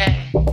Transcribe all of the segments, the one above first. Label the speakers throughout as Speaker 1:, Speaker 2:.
Speaker 1: okay.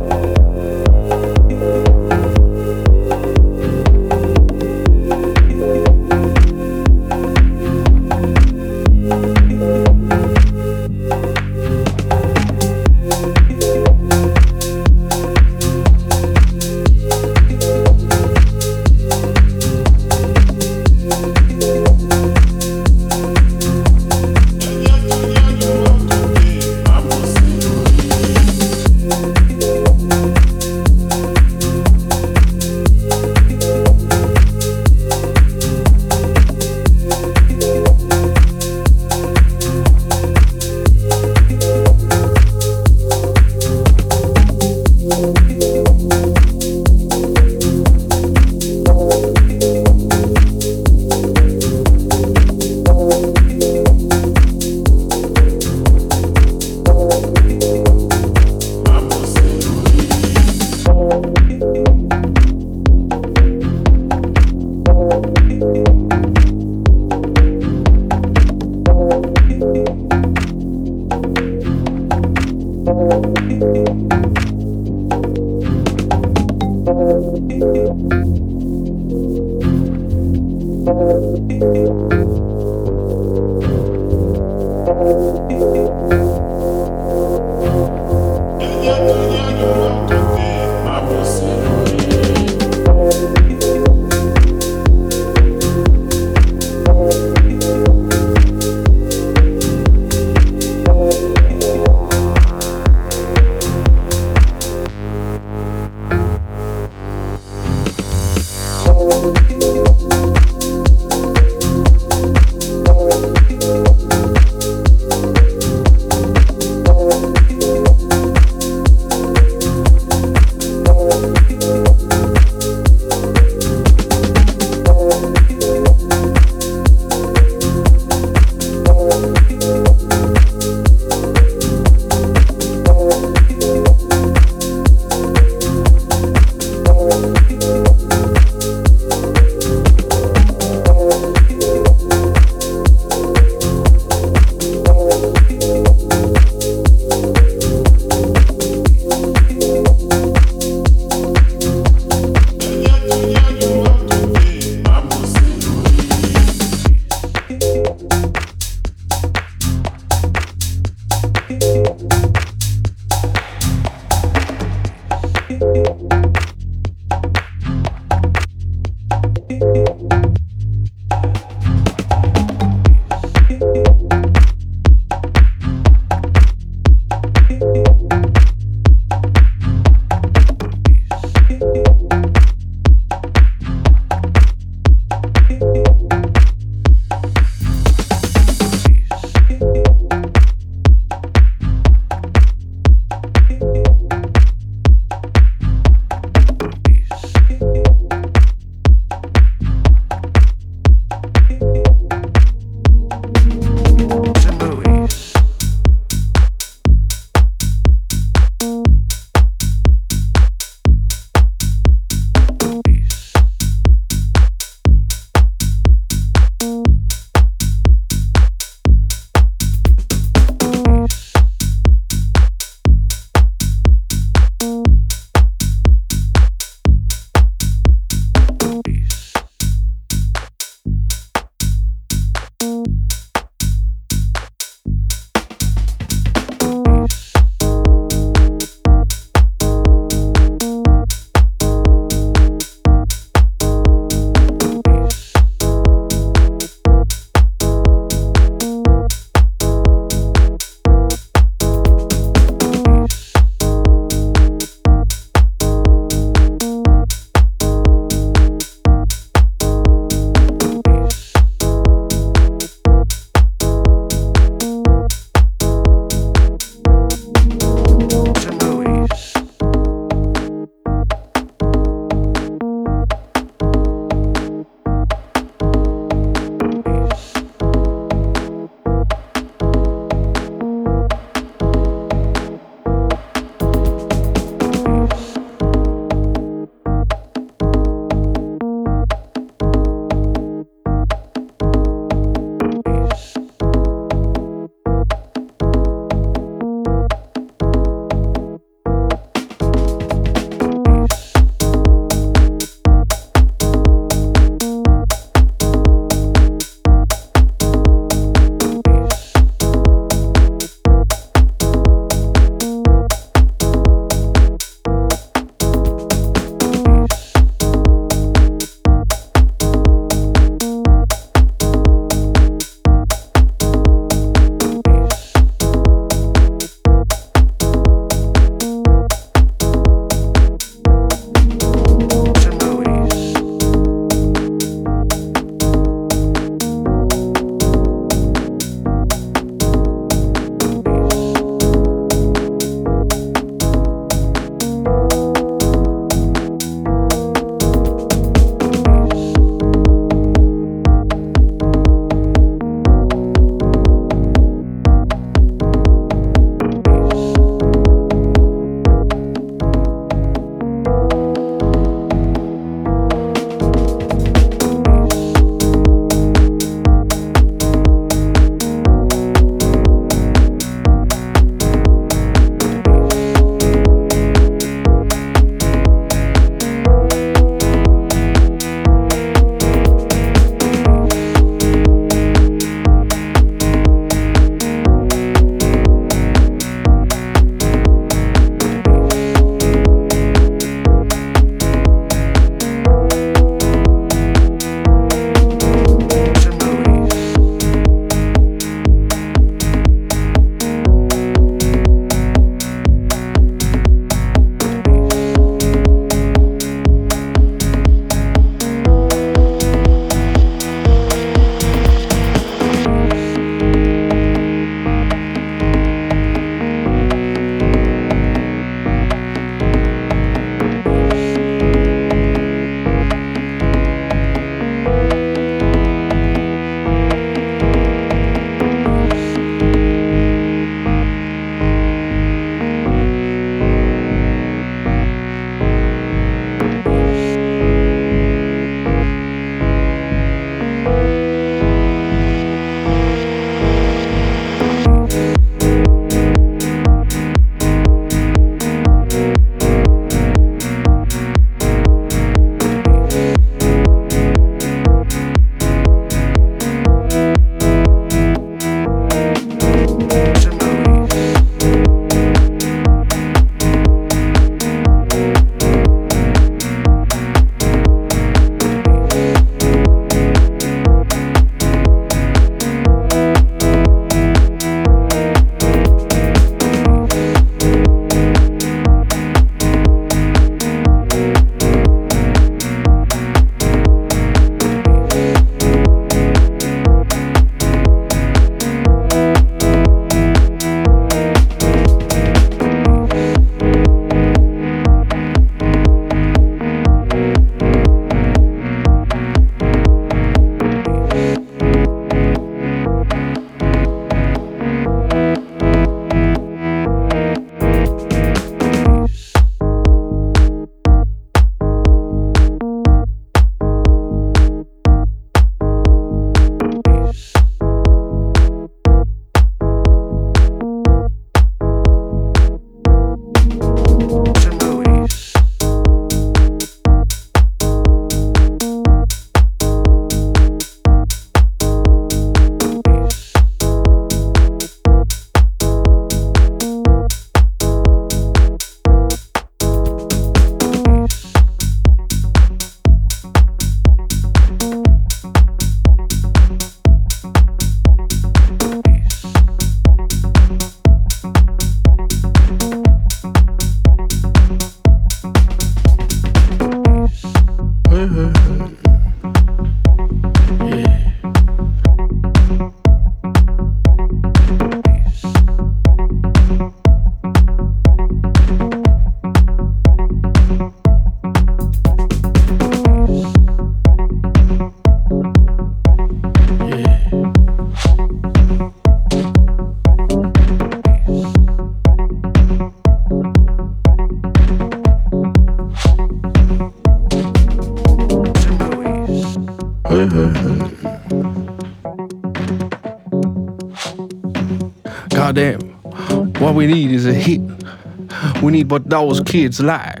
Speaker 1: What
Speaker 2: those kids like.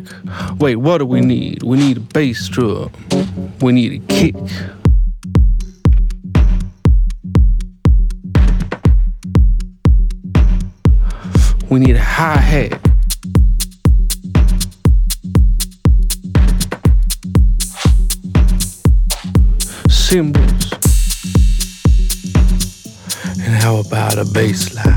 Speaker 2: Wait, what do we need? We need a bass drum. We need a kick. We need a hi hat. Cymbals. And how about a bass line?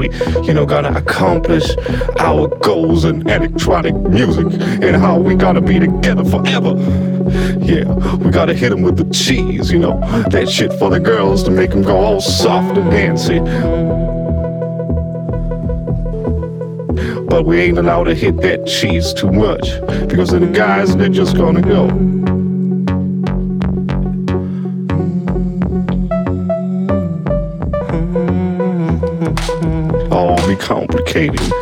Speaker 2: We, you know, gotta accomplish our goals in electronic music and how we gotta be together forever. Yeah, we gotta hit him with the cheese, you know, that shit for the girls to make them go all soft and fancy. But we ain't allowed to hit that cheese too much because then the guys they're just gonna go. Complicated.